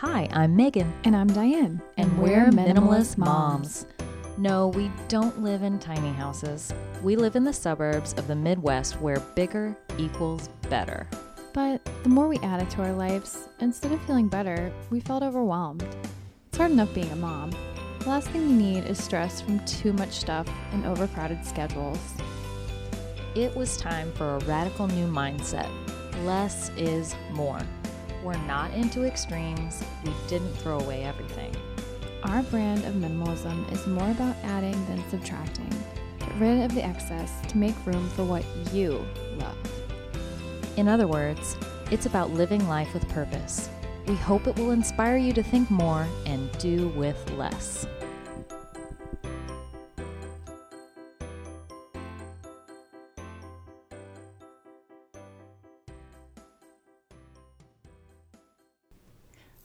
Hi, I'm Megan, And I'm Diane. and we're minimalist moms. No, we don't live in tiny houses. We live in the suburbs of the Midwest where bigger equals better. But the more we added to our lives, instead of feeling better, we felt overwhelmed. It's hard enough being a mom. The last thing you need is stress from too much stuff and overcrowded schedules. It was time for a radical new mindset. Less is more. We're not into extremes. We didn't throw away everything. Our brand of minimalism is more about adding than subtracting. Get rid of the excess to make room for what you love. In other words, it's about living life with purpose. We hope it will inspire you to think more and do with less.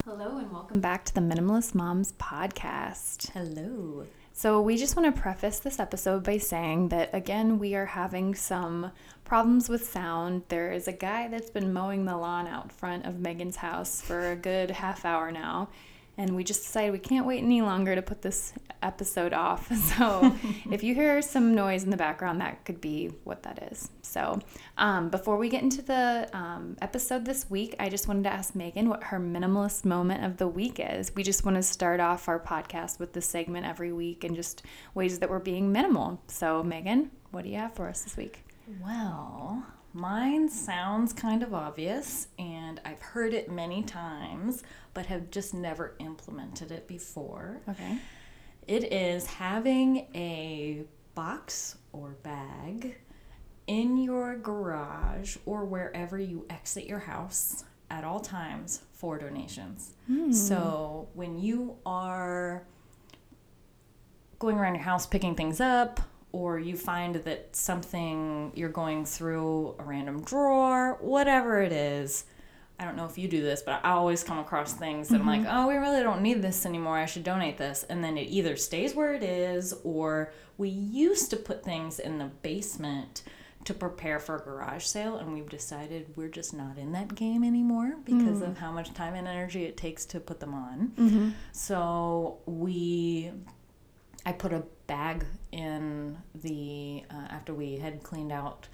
Hello, and welcome back to the Minimalist Moms podcast. Hello. So, we just want to preface this episode by saying that again, we are having some problems with sound. There is a guy that's been mowing the lawn out front of Megan's house for a good half hour now, and we just decided we can't wait any longer to put this episode off. So, if you hear some noise in the background, that could be what that is. So, um, before we get into the um, episode this week, I just wanted to ask Megan what her minimalist moment of the week is. We just want to start off our podcast with this segment every week and just ways that we're being minimal. So, Megan, what do you have for us this week? Well, mine sounds kind of obvious, and I've heard it many times, but have just never implemented it before. Okay. It is having a box or bag in your garage or wherever you exit your house at all times for donations. Hmm. So when you are going around your house picking things up, or you find that something you're going through a random drawer, whatever it is. I don't know if you do this, but I always come across things that I'm like, mm-hmm. oh, we really don't need this anymore. I should donate this. And then it either stays where it is, or we used to put things in the basement to prepare for a garage sale, and we've decided we're just not in that game anymore because mm. of how much time and energy it takes to put them on. Mm-hmm. So we I put a bag in the uh, after we had cleaned out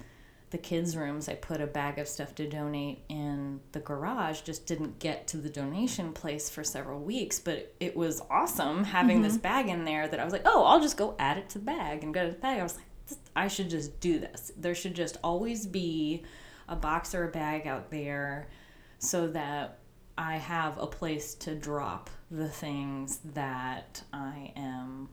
the kids' rooms. I put a bag of stuff to donate in the garage. Just didn't get to the donation place for several weeks, but it was awesome having this bag in there. That I was like, oh, I'll just go add it to the bag and go to the bag. I was like, I should just do this. There should just always be a box or a bag out there, so that I have a place to drop the things that I am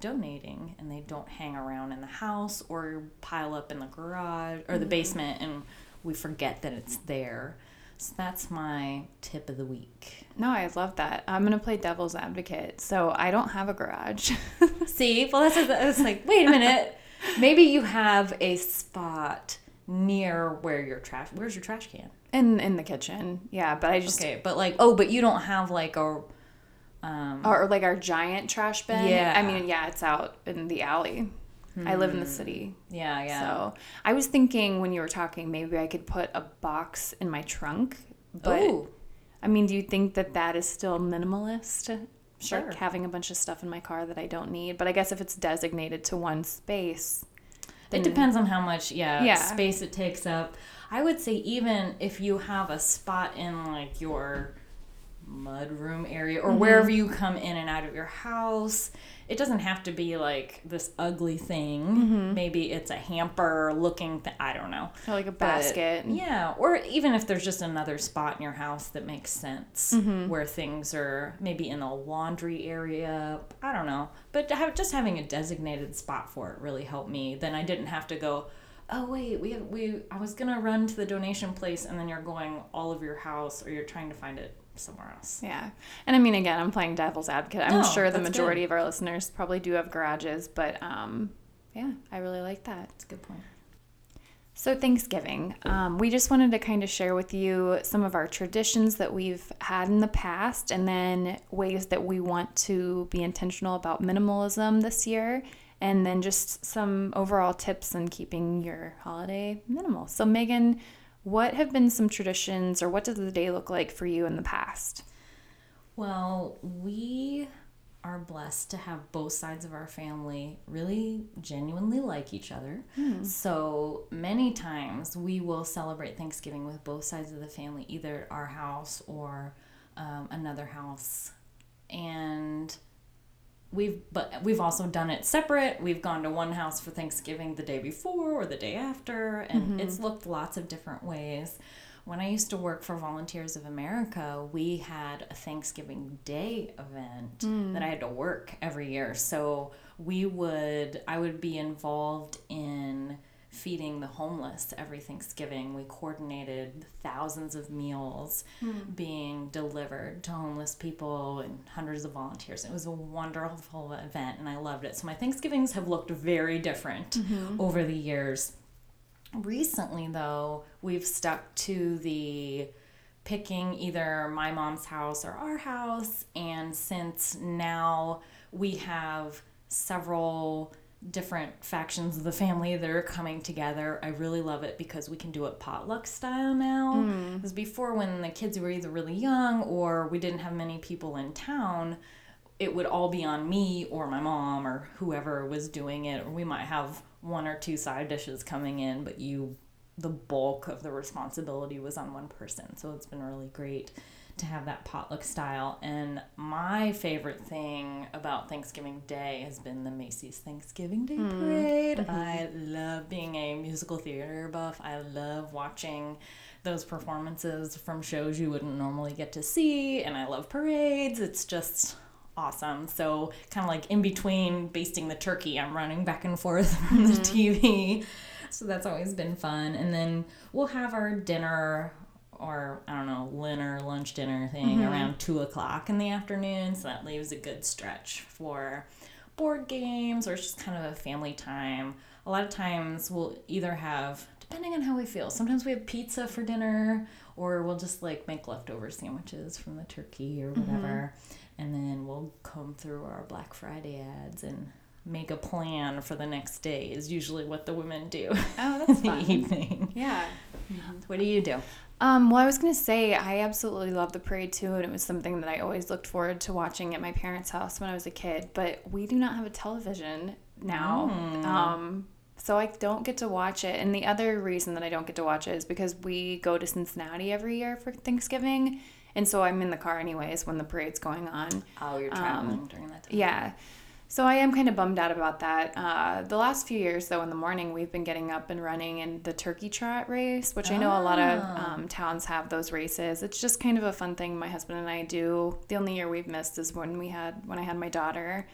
donating and they don't hang around in the house or pile up in the garage or the mm-hmm. basement and we forget that it's there. So that's my tip of the week. No, I love that. I'm going to play devil's advocate. So, I don't have a garage. See, well, that's it's like, wait a minute. Maybe you have a spot near where your trash. Where's your trash can? in in the kitchen. Yeah, but I just Okay, but like, oh, but you don't have like a. Um, or like our giant trash bin. Yeah. I mean, yeah, it's out in the alley. I live in the city. yeah, yeah. So I was thinking when you were talking, maybe I could put a box in my trunk. But Ooh. I mean, do you think that that is still minimalist? Sure. Like having a bunch of stuff in my car that I don't need. But I guess if it's designated to one space, It depends on how much, yeah, Yeah. space it takes up. I would say even if you have a spot in like your mudroom area or mm-hmm. wherever you come in and out of your house, it doesn't have to be like this ugly thing. Mm-hmm. Maybe it's a hamper looking thing. I don't know. or like a But, basket. yeah, or even if there's just another spot in your house that makes sense mm-hmm. where things are maybe in a laundry area. I don't know. But have, just having a designated spot for it really helped me. Then I didn't have to go, oh, wait, we have, we, I was going to run to the donation place and then you're going all over your house or you're trying to find it somewhere else. Yeah. And I mean, again, I'm playing devil's advocate. I'm No, sure the majority good. of our listeners probably do have garages, but um, yeah, I really like that. It's a good point. So, Thanksgiving, um, we just wanted to kind of share with you some of our traditions that we've had in the past and then ways that we want to be intentional about minimalism this year, and then just some overall tips in keeping your holiday minimal. So, Megan, what have been some traditions or what does the day look like for you in the past? Well, we are blessed to have both sides of our family really genuinely like each other. So many times we will celebrate Thanksgiving with both sides of the family, either at our house or um, another house. And we've but we've also done it separate. We've gone to one house for Thanksgiving the day before or the day after, and mm-hmm. it's looked lots of different ways. When I used to work for Volunteers of America, we had a Thanksgiving Day event mm. that I had to work every year. So we would, I would be involved in feeding the homeless every Thanksgiving. We coordinated thousands of meals hmm. being delivered to homeless people and hundreds of volunteers. It was a wonderful event and I loved it. So my Thanksgivings have looked very different mm-hmm. over the years. Recently, though, we've stuck to the picking either my mom's house or our house. And since now we have several different factions of the family that are coming together, I really love it because we can do it potluck style now. Mm. Because before, when the kids were either really young or we didn't have many people in town, it would all be on me or my mom or whoever was doing it. Or we might have one or two side dishes coming in but you the bulk of the responsibility was on one person. So it's been really great to have that potluck style and my favorite thing about thanksgiving day has been the macy's thanksgiving day hmm. parade i love being a musical theater buff i love watching those performances from shows you wouldn't normally get to see and i love parades it's just awesome. So kind of like in between basting the turkey, I'm running back and forth from the mm-hmm. TV. So that's always been fun. And then we'll have our dinner or I don't know, dinner, lunch dinner thing mm-hmm. around two o'clock in the afternoon. So that leaves a good stretch for board games or just kind of a family time. A lot of times we'll either have depending on how we feel. Sometimes we have pizza for dinner or we'll just like make leftover sandwiches from the turkey or mm-hmm. whatever. And then we'll comb through our Black Friday ads and make a plan for the next day is usually what the women do Oh, in that's the fun. evening. Yeah. What do you do? Um, well, I was going to say, I absolutely love the parade too, and it was something that I always looked forward to watching at my parents' house when I was a kid. But we do not have a television now. Um, so I don't get to watch it. And the other reason that I don't get to watch it is because we go to Cincinnati every year for Thanksgiving. And so I'm in the car anyways when the parade's going on. Oh, you're traveling during that time. Yeah. So I am kind of bummed out about that. Uh, the last few years, though, in the morning, we've been getting up and running in the turkey trot race, which I know a lot of um, towns have those races. It's just kind of a fun thing my husband and I do. The only year we've missed is when we had when I had my daughter.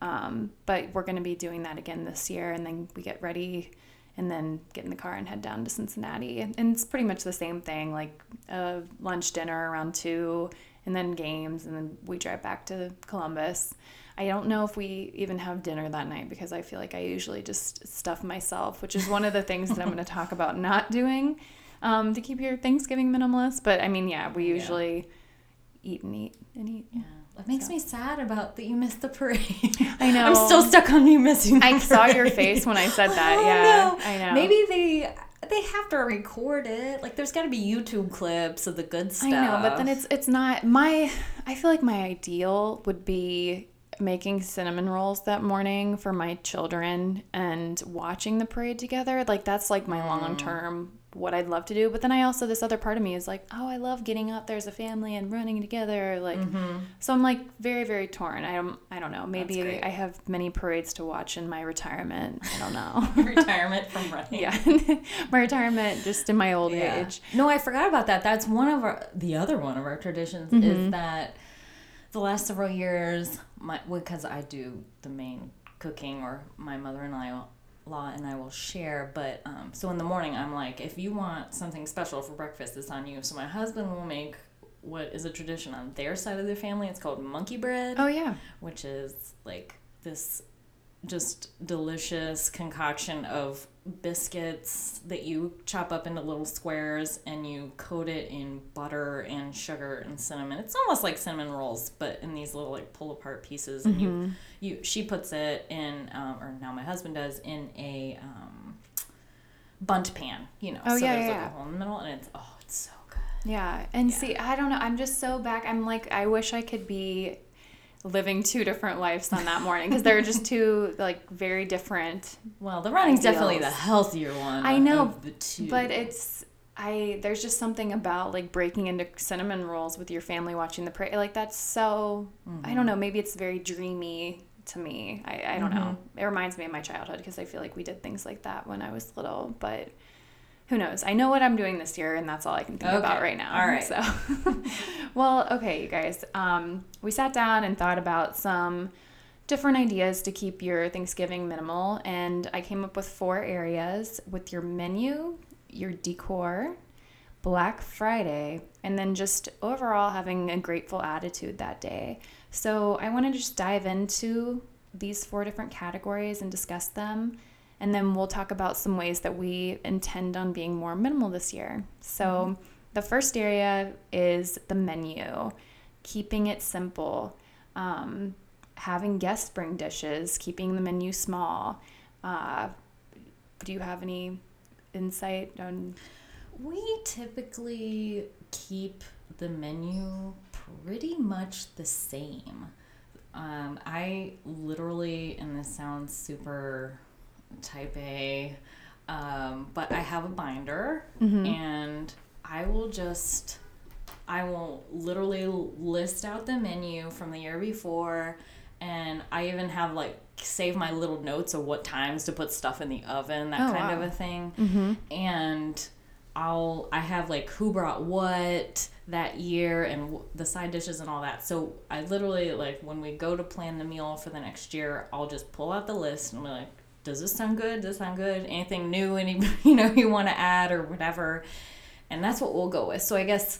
Um, but we're going to be doing that again this year, and then we get ready and then get in the car and head down to Cincinnati. And, and it's pretty much the same thing, like a lunch dinner around two, and then games, and then we drive back to Columbus. I don't know if we even have dinner that night because I feel like I usually just stuff myself, which is one of the things that I'm going to talk about not doing um, to keep your Thanksgiving minimalist. But I mean, yeah, we usually eat and eat and eat. Yeah. It makes me sad about that you missed the parade. I know. I'm still stuck on you missing the I saw your face when I said that. Oh, yeah, no. I know. Maybe they they have to record it. Like there's got to be YouTube clips of the good stuff. I know, but then it's it's not my. I feel like my ideal would be making cinnamon rolls that morning for my children and watching the parade together. Like that's like my long term what I'd love to do. But then I also this other part of me is like, oh, I love getting up there as a family and running together. Like, so I'm like very very torn. I don't I don't know. Maybe. I have many parades to watch in my retirement. I don't know. retirement from running. yeah, my retirement just in my old Yeah. age. No, I forgot about that. That's one of our the other one of our traditions Mm-hmm. is that the last several years, my because I do the main cooking, or my mother and I law and I will share. But um, so in the morning, I'm like, if you want something special for breakfast, it's on you. So my husband will make what is a tradition on their side of the family. It's called monkey bread Oh yeah. which is like this just delicious concoction of biscuits that you chop up into little squares and you coat it in butter and sugar and cinnamon. It's almost like cinnamon rolls, but in these little like pull apart pieces. And you, you, she puts it in, um, or now my husband does in a um, Bundt pan. You know, Oh, so yeah, there's yeah, like yeah. a hole in the middle, and it's oh, it's so good. Yeah. And see, I don't know. I'm just so back. I'm like, I wish I could be living two different lives on that morning because they're just two like very different. Well, the running's definitely the healthier one. I know, of the two. But it's I there's just something about like breaking into cinnamon rolls with your family watching the parade. Like that's so I don't mm-hmm. know, maybe it's very dreamy to me. I, I don't know. Mm-hmm. It reminds me of my childhood because I feel like we did things like that when I was little, but who knows? I know what I'm doing this year, and that's all I can think about right now. All right. So, well, okay, you guys. Um, we sat down and thought about some different ideas to keep your Thanksgiving minimal, and I came up with four areas with your menu, your decor, Black Friday, and then just overall having a grateful attitude that day. So, I want to just dive into these four different categories and discuss them. And then we'll talk about some ways that we intend on being more minimal this year. So, the first area is the menu, keeping it simple, um, having guests bring dishes, keeping the menu small. Uh, do you have any insight on? we typically keep the menu pretty much the same. Um, I literally, and this sounds super type A, um, but I have a binder and I will just, I will literally list out the menu from the year before. And I even have like save my little notes of what times to put stuff in the oven, that Oh, kind wow. of a thing. And I'll I have like who brought what that year and w- the side dishes and all that. So I literally like when we go to plan the meal for the next year, I'll just pull out the list and be like, does this sound good? Does this sound good? Anything new? Any you know you want to add or whatever, and that's what we'll go with. So I guess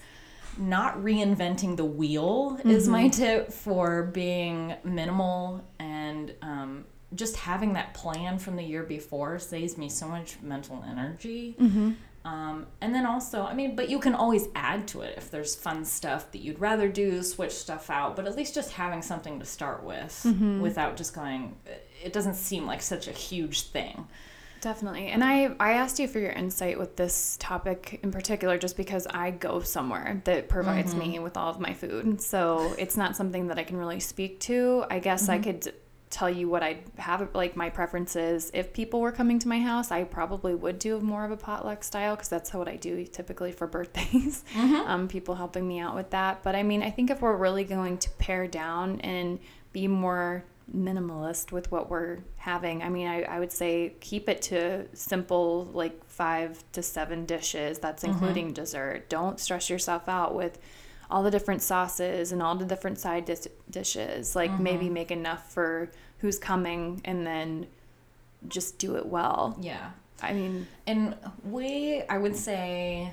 not reinventing the wheel is my tip for being minimal and um, just having that plan from the year before saves me so much mental energy. Um, and then also, I mean, but you can always add to it if there's fun stuff that you'd rather do, switch stuff out, but at least just having something to start with without just going, it doesn't seem like such a huge thing. Definitely. And I, I asked you for your insight with this topic in particular just because I go somewhere that provides mm-hmm. me with all of my food. So it's not something that I can really speak to. I guess I mm-hmm. could tell you what I have, like my preferences. If people were coming to my house, I probably would do more of a potluck style because that's what I do typically for birthdays. Mm-hmm. Um, people helping me out with that. But I mean, I think if we're really going to pare down and be more minimalist with what we're having. I mean, I, I would say keep it to simple, like five to seven dishes. That's mm-hmm. including dessert. Don't stress yourself out with all the different sauces and all the different side dis- dishes. Like mm-hmm. maybe make enough for who's coming and then just do it well. Yeah. I mean, And we, I would say,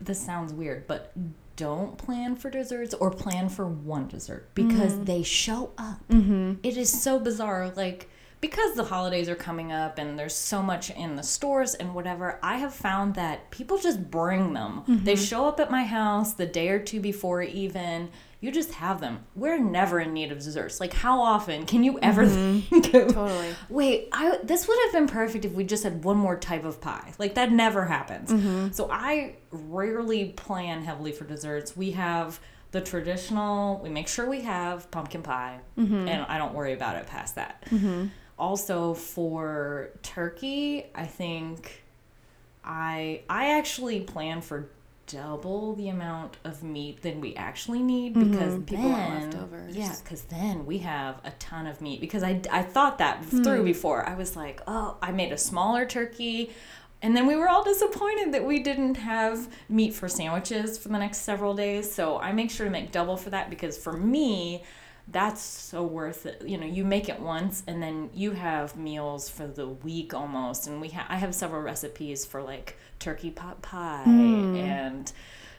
this sounds weird, but don't plan for desserts or plan for one dessert because mm. they show up. Mm-hmm. It is so bizarre. Like, because the holidays are coming up and there's so much in the stores and whatever, I have found that people just bring them. They mm-hmm. show up at my house the day or two before, even. You just have them. We're never in need of desserts. Like, how often can you ever mm-hmm. think of totally. Wait, I this would have been perfect if we just had one more type of pie. Like that never happens. Mm-hmm. So I rarely plan heavily for desserts. We have the traditional. We make sure we have pumpkin pie, mm-hmm. and I don't worry about it past that. Also for turkey, I think I I actually plan for double the amount of meat than we actually need because mm-hmm. People want then leftovers. yeah because then we have a ton of meat because I, I thought that through hmm. before. I was like oh i made a smaller turkey. And then we were all disappointed that we didn't have meat for sandwiches for the next several days. So i make sure to make double for that because for me that's so worth it. You know you make it once and then you have meals for the week almost. And we ha- i have several recipes for like turkey pot pie and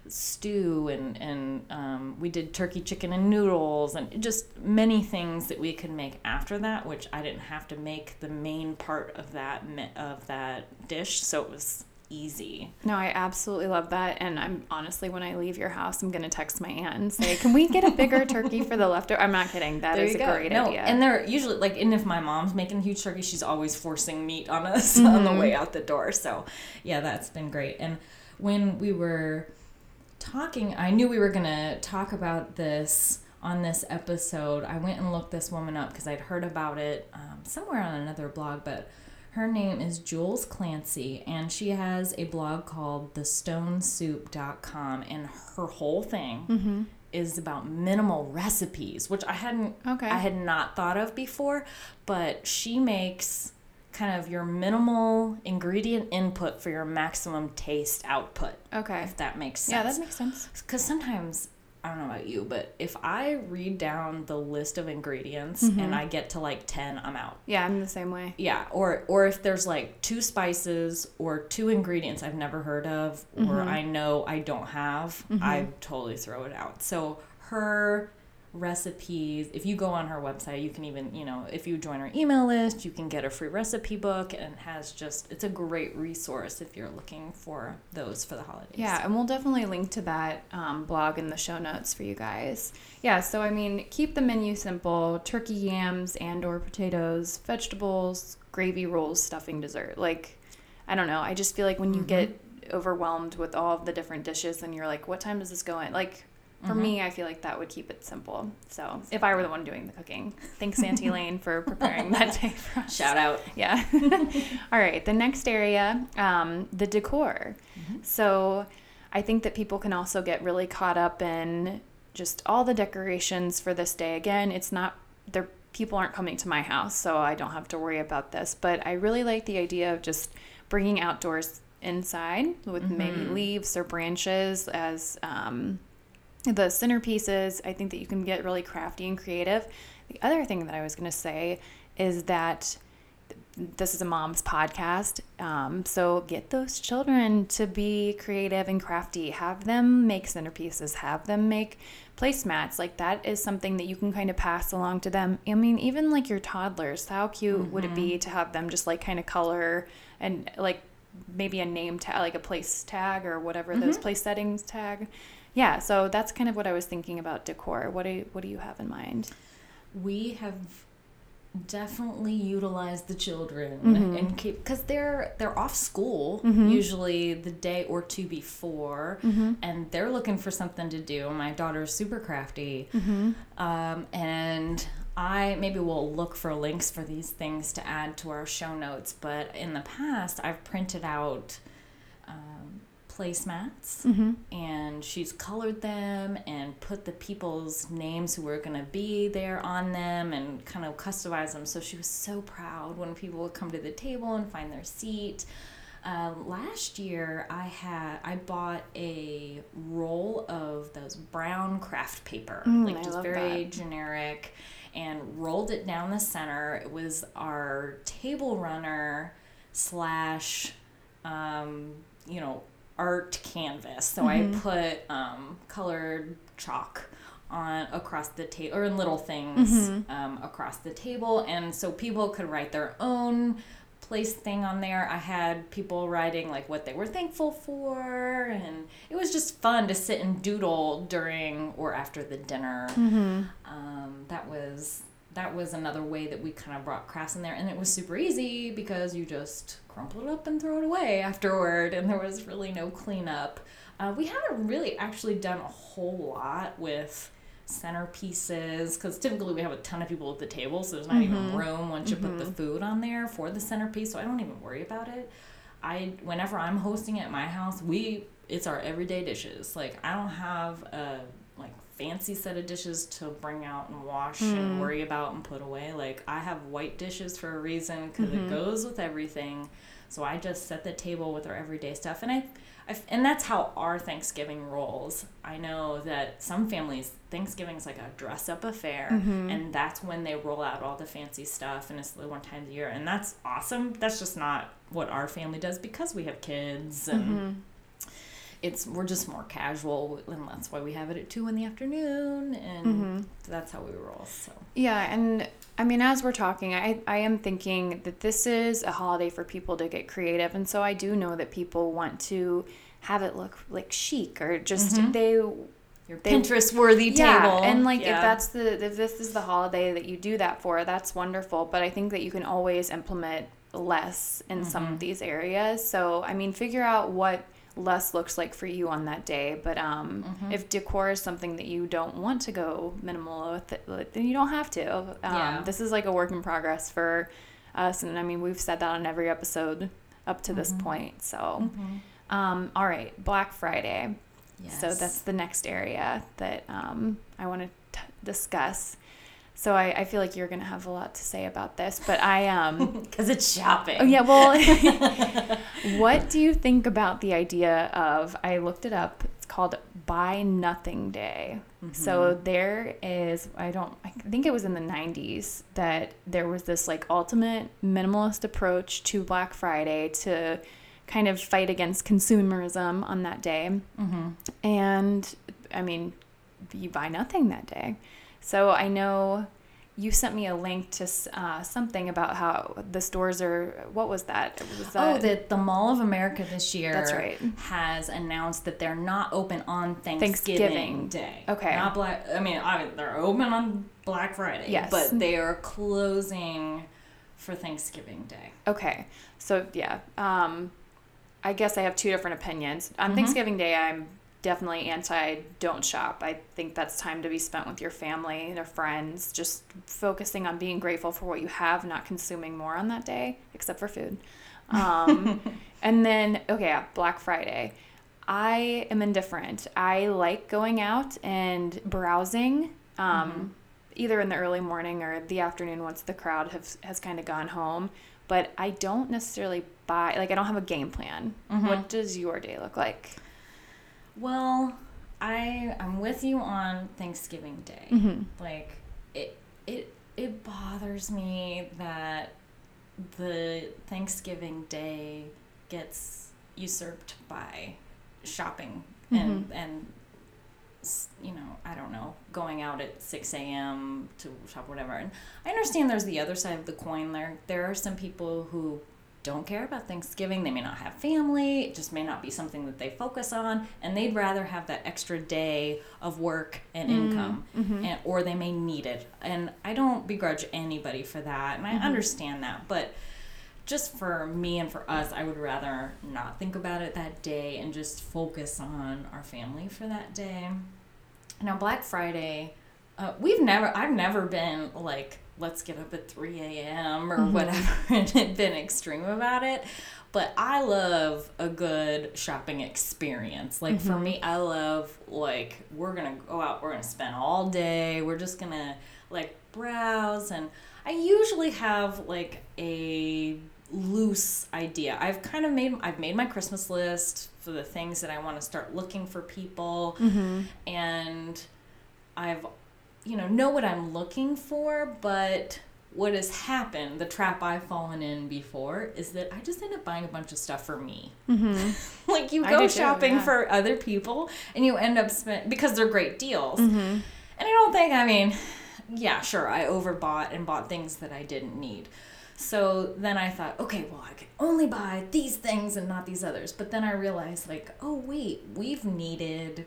stew and and um, we did turkey chicken and noodles and just many things that we could make after that which i didn't have to make the main part of that of that dish. So it was easy No, I absolutely love that. And I'm honestly, when I leave your house, I'm going to text my aunt and say, Can we get a bigger turkey for the leftover? I'm not kidding. That is a great no, idea. and they're usually like, and if my mom's making a huge turkey, she's always forcing meat on us on Mm-hmm. the way out the door. So, yeah, that's been great. And when we were talking, I knew we were going to talk about this on this episode. I went and looked this woman up because I'd heard about it um, somewhere on another blog, but her name is Jules Clancy, and she has a blog called thestonesoup.com, and her whole thing Mm-hmm. is about minimal recipes, which I hadn't Okay. I had not thought of before, but she makes kind of your minimal ingredient input for your maximum taste output, Okay. if that makes sense. Yeah, that makes sense. Because sometimes, I don't know about you, but if I read down the list of ingredients Mm-hmm. and I get to like 10, I'm out. Yeah, I'm the same way. Yeah, or or if there's like two spices or two ingredients I've never heard of or Mm-hmm. I know I don't have, I totally throw it out. So her recipes, if you go on her website, you can even, you know, if you join her email list, you can get a free recipe book and has just it's a great resource if you're looking for those for the holidays. Yeah, and we'll definitely link to that um, blog in the show notes for you guys. Yeah, so I mean, keep the menu simple: turkey yams and or potatoes, vegetables, gravy rolls, stuffing, dessert. Like, I don't know. I just feel like when you get overwhelmed with all of the different dishes, and you're like, what time does this go in? Like. For me, I feel like that would keep it simple. So, if I were the one doing the cooking, thanks Auntie Lane for preparing that day for us. Shout out. Yeah. All right. The next area, um, the decor. So I think that people can also get really caught up in just all the decorations for this day. Again, it's not, there, people aren't coming to my house, so I don't have to worry about this. But I really like the idea of just bringing outdoors inside with maybe leaves or branches as, um, the centerpieces i think that you can get really crafty and creative. The other thing that i was going to say is that this is a mom's podcast um, so get those children to be creative and crafty. Have them make centerpieces have them make placemats. Like that is something that you can kind of pass along to them. I mean even like your toddlers how cute would it be to have them just like kind of color and like maybe a name tag like a place tag or whatever those place settings tag yeah so that's kind of what i was thinking about decor what do what do you have in mind we have definitely utilized the children Mm-hmm. and keep because they're they're off school usually the day or two before Mm-hmm. and they're looking for something to do my daughter's super crafty Mm-hmm. um, and i maybe we'll look for links for these things to add to our show notes but in the past i've printed out um, placemats Mm-hmm. and she's colored them and put the people's names who were going to be there on them and kind of customized them. So she was so proud when people would come to the table and find their seat. Um, last year, I had I bought a roll of those brown craft paper, Mm, like just very that. generic, and rolled it down the center. It was our table runner slash um, you know, art canvas. So I put um, colored chalk on across the table or in little things um, across the table, and so people could write their own place thing on there. I had people writing like what they were thankful for, and it was just fun to sit and doodle during or after the dinner. Um, that was that was another way that we kind of brought crafts in there, and it was super easy because you just crumple it up and throw it away afterward, and there was really no cleanup. Uh, we haven't really actually done a whole lot with centerpieces because typically we have a ton of people at the table, so there's not even room once you put the food on there for the centerpiece. So I don't even worry about it. I whenever I'm hosting at my house, we it's our everyday dishes. Like I don't have a fancy set of dishes to bring out and wash and hmm. worry about and put away. Like I have white dishes for a reason because it mm-hmm. goes with everything. So I just set the table with our everyday stuff, and I, I, and that's how our Thanksgiving rolls. I know that some families Thanksgiving is like a dress up affair, mm-hmm. and that's when they roll out all the fancy stuff, and it's the one time a year, and that's awesome. That's just not what our family does because we have kids and mm-hmm. It's we're just more casual and that's why we have it at two in the afternoon and that's how we roll so Yeah, and I mean, as we're talking, I, I am thinking that this is a holiday for people to get creative. And so I do know that people want to have it look like chic or just they. your pinterest worthy Yeah, table and like Yeah. if that's the if this is the holiday that you do that for, that's wonderful. But I think that you can always implement less in some Mm-hmm. of these areas. So I mean, figure out what less looks like for you on that day. But um, Mm-hmm. if decor is something that you don't want to go minimal with, then you don't have to. Um, Yeah. This is like a work in progress for us, and I mean we've said that on every episode up to Mm-hmm. this point. So, um, all right, Black Friday. So that's the next area that um, I want to t- discuss. So I, I feel like you're gonna have a lot to say about this, but I um because it's shopping. oh yeah well what do you think about the idea of I looked it up it's called Buy Nothing Day. So there is I don't I think it was in the 90s that there was this like ultimate minimalist approach to Black Friday to kind of fight against consumerism on that day. And I mean, you buy nothing that day. So I know you sent me a link to uh, something about how the stores are. What was that? Was Oh, that that the Mall of America this year That's right. has announced that they're not open on Thanksgiving, Thanksgiving. Day. Okay. Not Black. I mean, I mean, they're open on Black Friday. Yes. But they are closing for Thanksgiving Day. Okay. So yeah, um, I guess I have two different opinions. Mm-hmm. On Thanksgiving Day, I'm definitely anti don't shop. I think that's time to be spent with your family and your friends, just focusing on being grateful for what you have, not consuming more on that day, except for food. Um, and then okay, Black Friday. I am indifferent. I like going out and browsing. Um, either in the early morning or the afternoon once the crowd have, has kind of gone home. But I don't necessarily buy, like, I don't have a game plan. What does your day look like? Well, I I'm with you on Thanksgiving Day. Mm-hmm. Like it it it bothers me that the Thanksgiving Day gets usurped by shopping and and you know I don't know going out at six a.m. to shop whatever. And I understand there's the other side of the coin. There there are some people who don't care about Thanksgiving. They may not have family. It just may not be something that they focus on, and they'd rather have that extra day of work and mm, income, mm-hmm. and, or they may need it. And I don't begrudge anybody for that, and I mm-hmm. understand that, but just for me and for us, I would rather not think about it that day and just focus on our family for that day. Now, Black Friday, uh, we've never, I've never been like, let's get up at 3 a.m. or mm-hmm. whatever and been extreme about it. But I love a good shopping experience. Like for mm-hmm. me, I love like we're gonna go out, we're gonna spend all day, we're just gonna like browse and I usually have like a loose idea. I've kind of made I've made my Christmas list for the things that I want to start looking for people mm-hmm. and I've you know know what I'm looking for, but what has happened, the trap I've fallen in before, is that I just end up buying a bunch of stuff for me. like you go do too, shopping yeah. for other people and you end up spend because they're great deals. Mm-hmm. And I don't think, I mean, yeah, sure, I overbought and bought things that I didn't need. So then I thought, okay, well, I can only buy these things and not these others. But then I realized, like, oh, wait, we've needed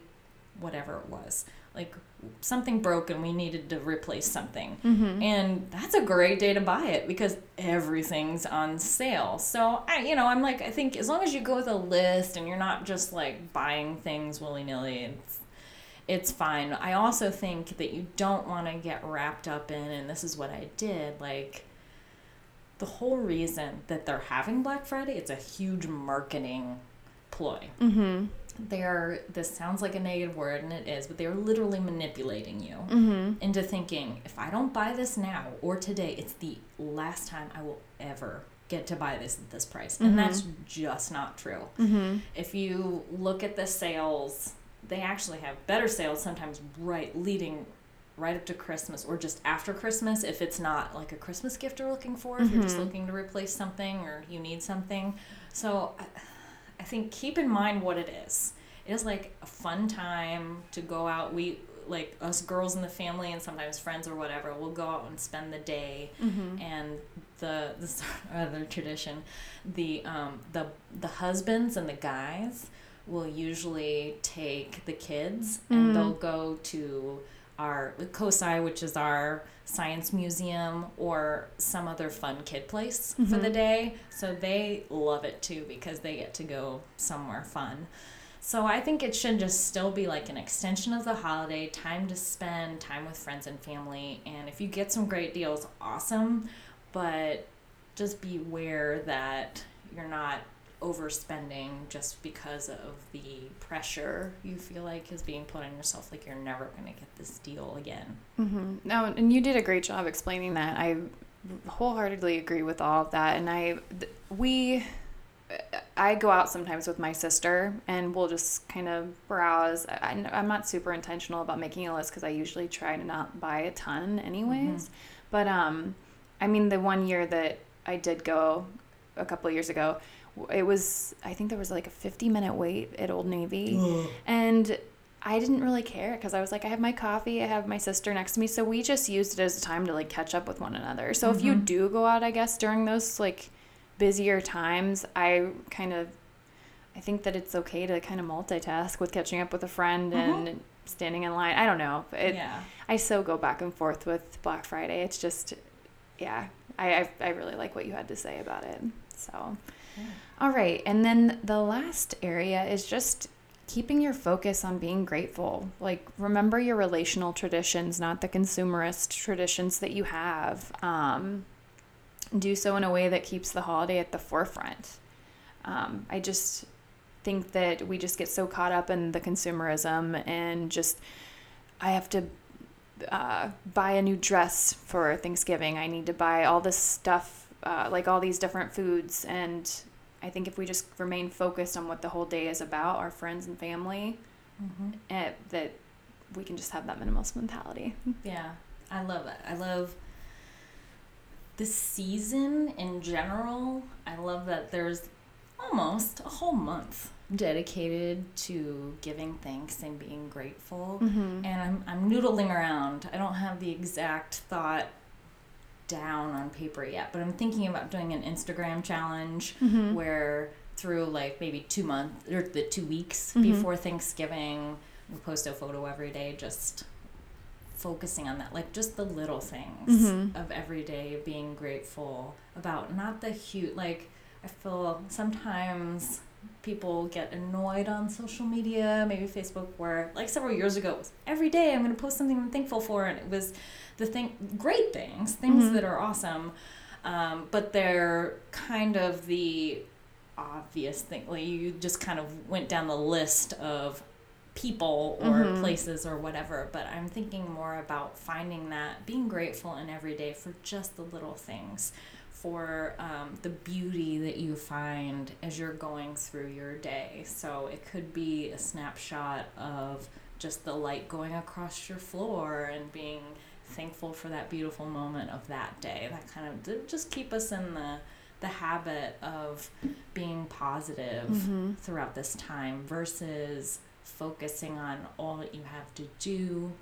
whatever it was. Like, something broke and we needed to replace something. And that's a great day to buy it because everything's on sale. So, I, you know, I'm like, I think as long as you go with a list and you're not just like buying things willy nilly, it's it's fine. I also think that you don't want to get wrapped up in, and this is what I did, like the whole reason that they're having Black Friday, it's a huge marketing ploy. Mm-hmm. They're, this sounds like a negative word, and it is, but they're literally manipulating you Mm-hmm. into thinking if I don't buy this now or today, it's the last time I will ever get to buy this at this price. And that's just not true. Mm-hmm. If you look at the sales, they actually have better sales sometimes right leading right up to Christmas or just after Christmas if it's not like a Christmas gift you're looking for, if you're just looking to replace something or you need something. So I- I think keep in mind what it is. It is like a fun time to go out. We like us girls in the family and sometimes friends or whatever We'll go out and spend the day and the this other tradition the um the the husbands and the guys will usually take the kids and they'll go to our COSI, which is our science museum, or some other fun kid place for the mm-hmm. day. So they love it too because they get to go somewhere fun. So I think it should just still be like an extension of the holiday, time to spend time with friends and family. And if you get some great deals, awesome. But just beware that you're not overspending just because of the pressure you feel like is being put on yourself. Like you're never going to get this deal again. Mm-hmm. No, and you did a great job explaining that. I wholeheartedly agree with all of that. And I, th- we, I go out sometimes with my sister and we'll just kind of browse. I, I'm not super intentional about making a list because I usually try to not buy a ton, anyways. But um, I mean, the one year that I did go a couple of years ago, it was I think there was like a 50 minute wait at Old Navy, and I didn't really care because I was like, I have my coffee, I have my sister next to me, so we just used it as a time to like catch up with one another. So if you mm-hmm. do go out, I guess during those like busier times, I kind of I think that it's okay to kind of multitask with catching up with a friend mm-hmm. and standing in line. I don't know. It, yeah. I so go back and forth with Black Friday. It's just, yeah, I, I, I really like what you had to say about it. So, all right. And then the last area is just keeping your focus on being grateful. Like, remember your relational traditions, not the consumerist traditions that you have. Um, do so in a way that keeps the holiday at the forefront. Um, I just think that we just get so caught up in the consumerism and just, I have to uh, buy a new dress for Thanksgiving. I need to buy all this stuff, uh, like all these different foods. And I think if we just remain focused on what the whole day is about, our friends and family, eh, that we can just have that minimalist mentality. Yeah, I love it. I love the season in general. I love that there's almost a whole month dedicated to giving thanks and being grateful. And I'm, I'm noodling around. I don't have the exact thought down on paper yet, but I'm thinking about doing an Instagram challenge mm-hmm. where through like maybe two months or the two weeks mm-hmm. before Thanksgiving, we post a photo every day just focusing on that like just the little things mm-hmm. of every day being grateful about not the huge like i feel sometimes people get annoyed on social media. Maybe facebook where like several years ago it was every day i'm going to post something i'm thankful for and it was the thing great things things that are awesome um, but they're kind of the obvious thing like you just kind of went down the list of people or places or whatever but i'm thinking more about finding that being grateful in every day for just the little things for um, the beauty that you find as you're going through your day. So it could be a snapshot of just the light going across your floor and being thankful for that beautiful moment of that day. That kind of just keep us in the the habit of being positive throughout this time versus focusing on all that you have to do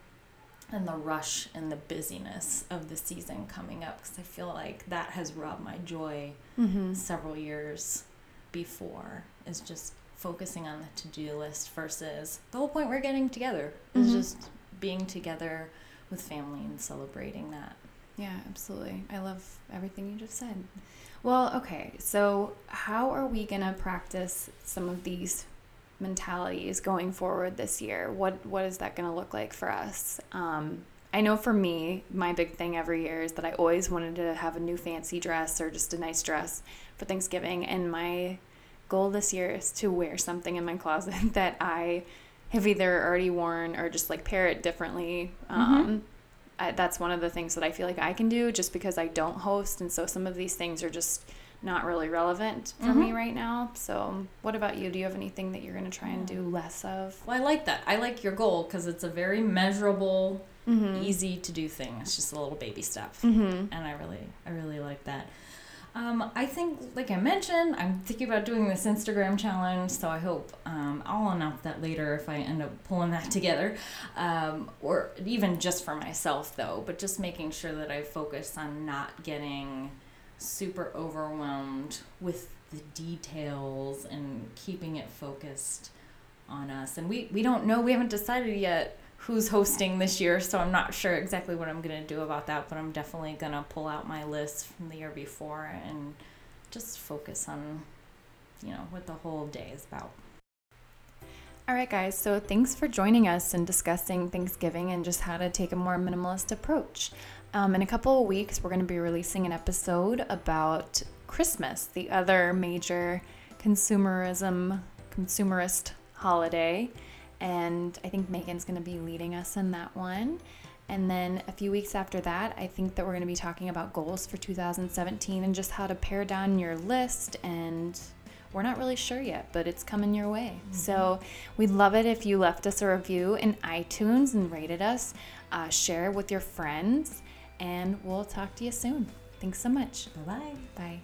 and the rush and the busyness of the season coming up because I feel like that has robbed my joy mm-hmm. several years before is just focusing on the to-do list versus the whole point we're getting together is mm-hmm. just being together with family and celebrating that. Yeah, absolutely. I love everything you just said. Well, okay. So, how are we going to practice some of these mentalities going forward this year? What what is that going to look like for us? Um, I know for me, my big thing every year is that I always wanted to have a new fancy dress or just a nice dress for Thanksgiving, and my goal this year is to wear something in my closet that I have either already worn or just like pair it differently. Um, I, that's one of the things that I feel like I can do just because I don't host, and so some of these things are just not really relevant for me right now. So, what about you? Do you have anything that you're going to try and do less of? Well, I like that. I like your goal because it's a very measurable, easy to do thing. It's just a little baby stuff, and I really, I really like that. Um, I think, like I mentioned, I'm thinking about doing this Instagram challenge, so I hope um, I'll announce that later if I end up pulling that together, um, or even just for myself though. But just making sure that I focus on not getting super overwhelmed with the details and keeping it focused on us. And we, we don't know, we haven't decided yet who's hosting this year, so I'm not sure exactly what I'm going to do about that, but I'm definitely going to pull out my list from the year before and just focus on, you know, what the whole day is about. All right, guys, so thanks for joining us and discussing Thanksgiving and just how to take a more minimalist approach. Um, in a couple of weeks, we're going to be releasing an episode about Christmas, the other major consumerism, consumerist holiday. And I think Megan's going to be leading us in that one. And then a few weeks after that, I think that we're going to be talking about goals for 2017 and just how to pare down your list. And we're not really sure yet, but it's coming your way. Mm-hmm. So we'd love it if you left us a review in iTunes and rated us. Uh, share with your friends, and we'll talk to you soon. Thanks so much. Bye-bye. Bye.